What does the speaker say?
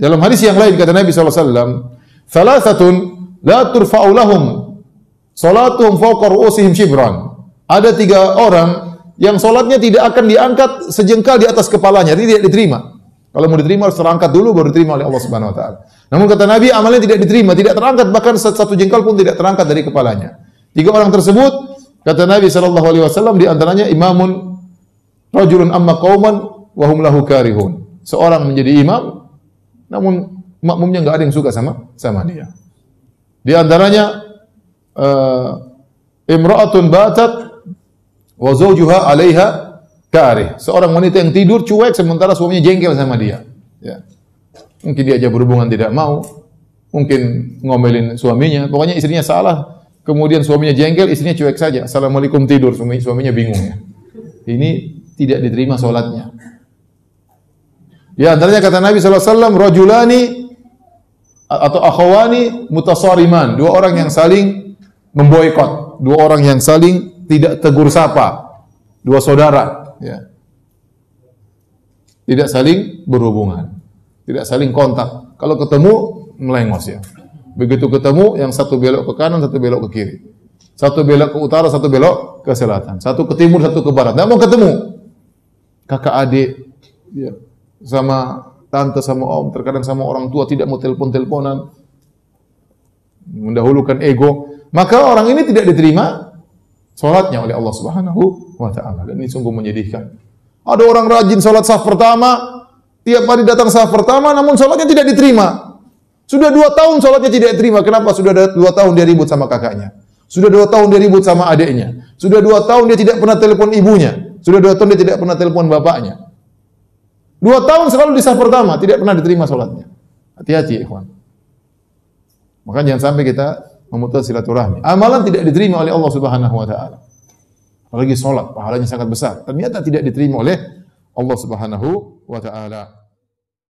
Dalam hadis yang lain kata Nabi SAW, Thalathatun la turfa'u lahum salatuhum fawqa ru'usihim shibran. Ada tiga orang yang solatnya tidak akan diangkat sejengkal di atas kepalanya, jadi tidak diterima. Kalau mau diterima harus terangkat dulu baru diterima oleh Allah Subhanahu wa taala. Namun kata Nabi amalnya tidak diterima, tidak terangkat bahkan satu jengkal pun tidak terangkat dari kepalanya. Tiga orang tersebut kata Nabi sallallahu alaihi wasallam di antaranya imamun rajulun amma qauman wa hum lahu karihun. Seorang menjadi imam namun makmumnya enggak ada yang suka sama sama dia. Di antaranya uh, imra'atun batat wa zawjuha 'alaiha karih. Seorang wanita yang tidur cuek sementara suaminya jengkel sama dia. Ya. Mungkin dia aja berhubungan tidak mau, mungkin ngomelin suaminya, pokoknya istrinya salah. Kemudian suaminya jengkel, istrinya cuek saja. Assalamualaikum tidur, suami suaminya bingung ya. Ini tidak diterima solatnya. Ya, antaranya kata Nabi SAW, Rajulani atau akhwani mutasariman. Dua orang yang saling memboikot. Dua orang yang saling tidak tegur sapa. Dua saudara. Ya. Tidak saling berhubungan tidak saling kontak. Kalau ketemu melengos ya. Begitu ketemu yang satu belok ke kanan, satu belok ke kiri. Satu belok ke utara, satu belok ke selatan. Satu ke timur, satu ke barat. Tidak mau ketemu. Kakak adik, ya, sama tante, sama om, terkadang sama orang tua tidak mau telepon-teleponan. Mendahulukan ego. Maka orang ini tidak diterima solatnya oleh Allah Subhanahu wa taala. Dan ini sungguh menyedihkan. Ada orang rajin solat saf pertama, Tiap hari datang sahaf pertama, namun sholatnya tidak diterima. Sudah dua tahun sholatnya tidak diterima. Kenapa? Sudah dua tahun dia ribut sama kakaknya. Sudah dua tahun dia ribut sama adiknya. Sudah dua tahun dia tidak pernah telepon ibunya. Sudah dua tahun dia tidak pernah telepon bapaknya. Dua tahun selalu di sahaf pertama, tidak pernah diterima sholatnya. Hati-hati, ikhwan. Maka jangan sampai kita memutus silaturahmi. Amalan tidak diterima oleh Allah Subhanahu wa taala. Apalagi sholat, pahalanya sangat besar. Ternyata tidak diterima oleh Allah Subhanahu wa taala.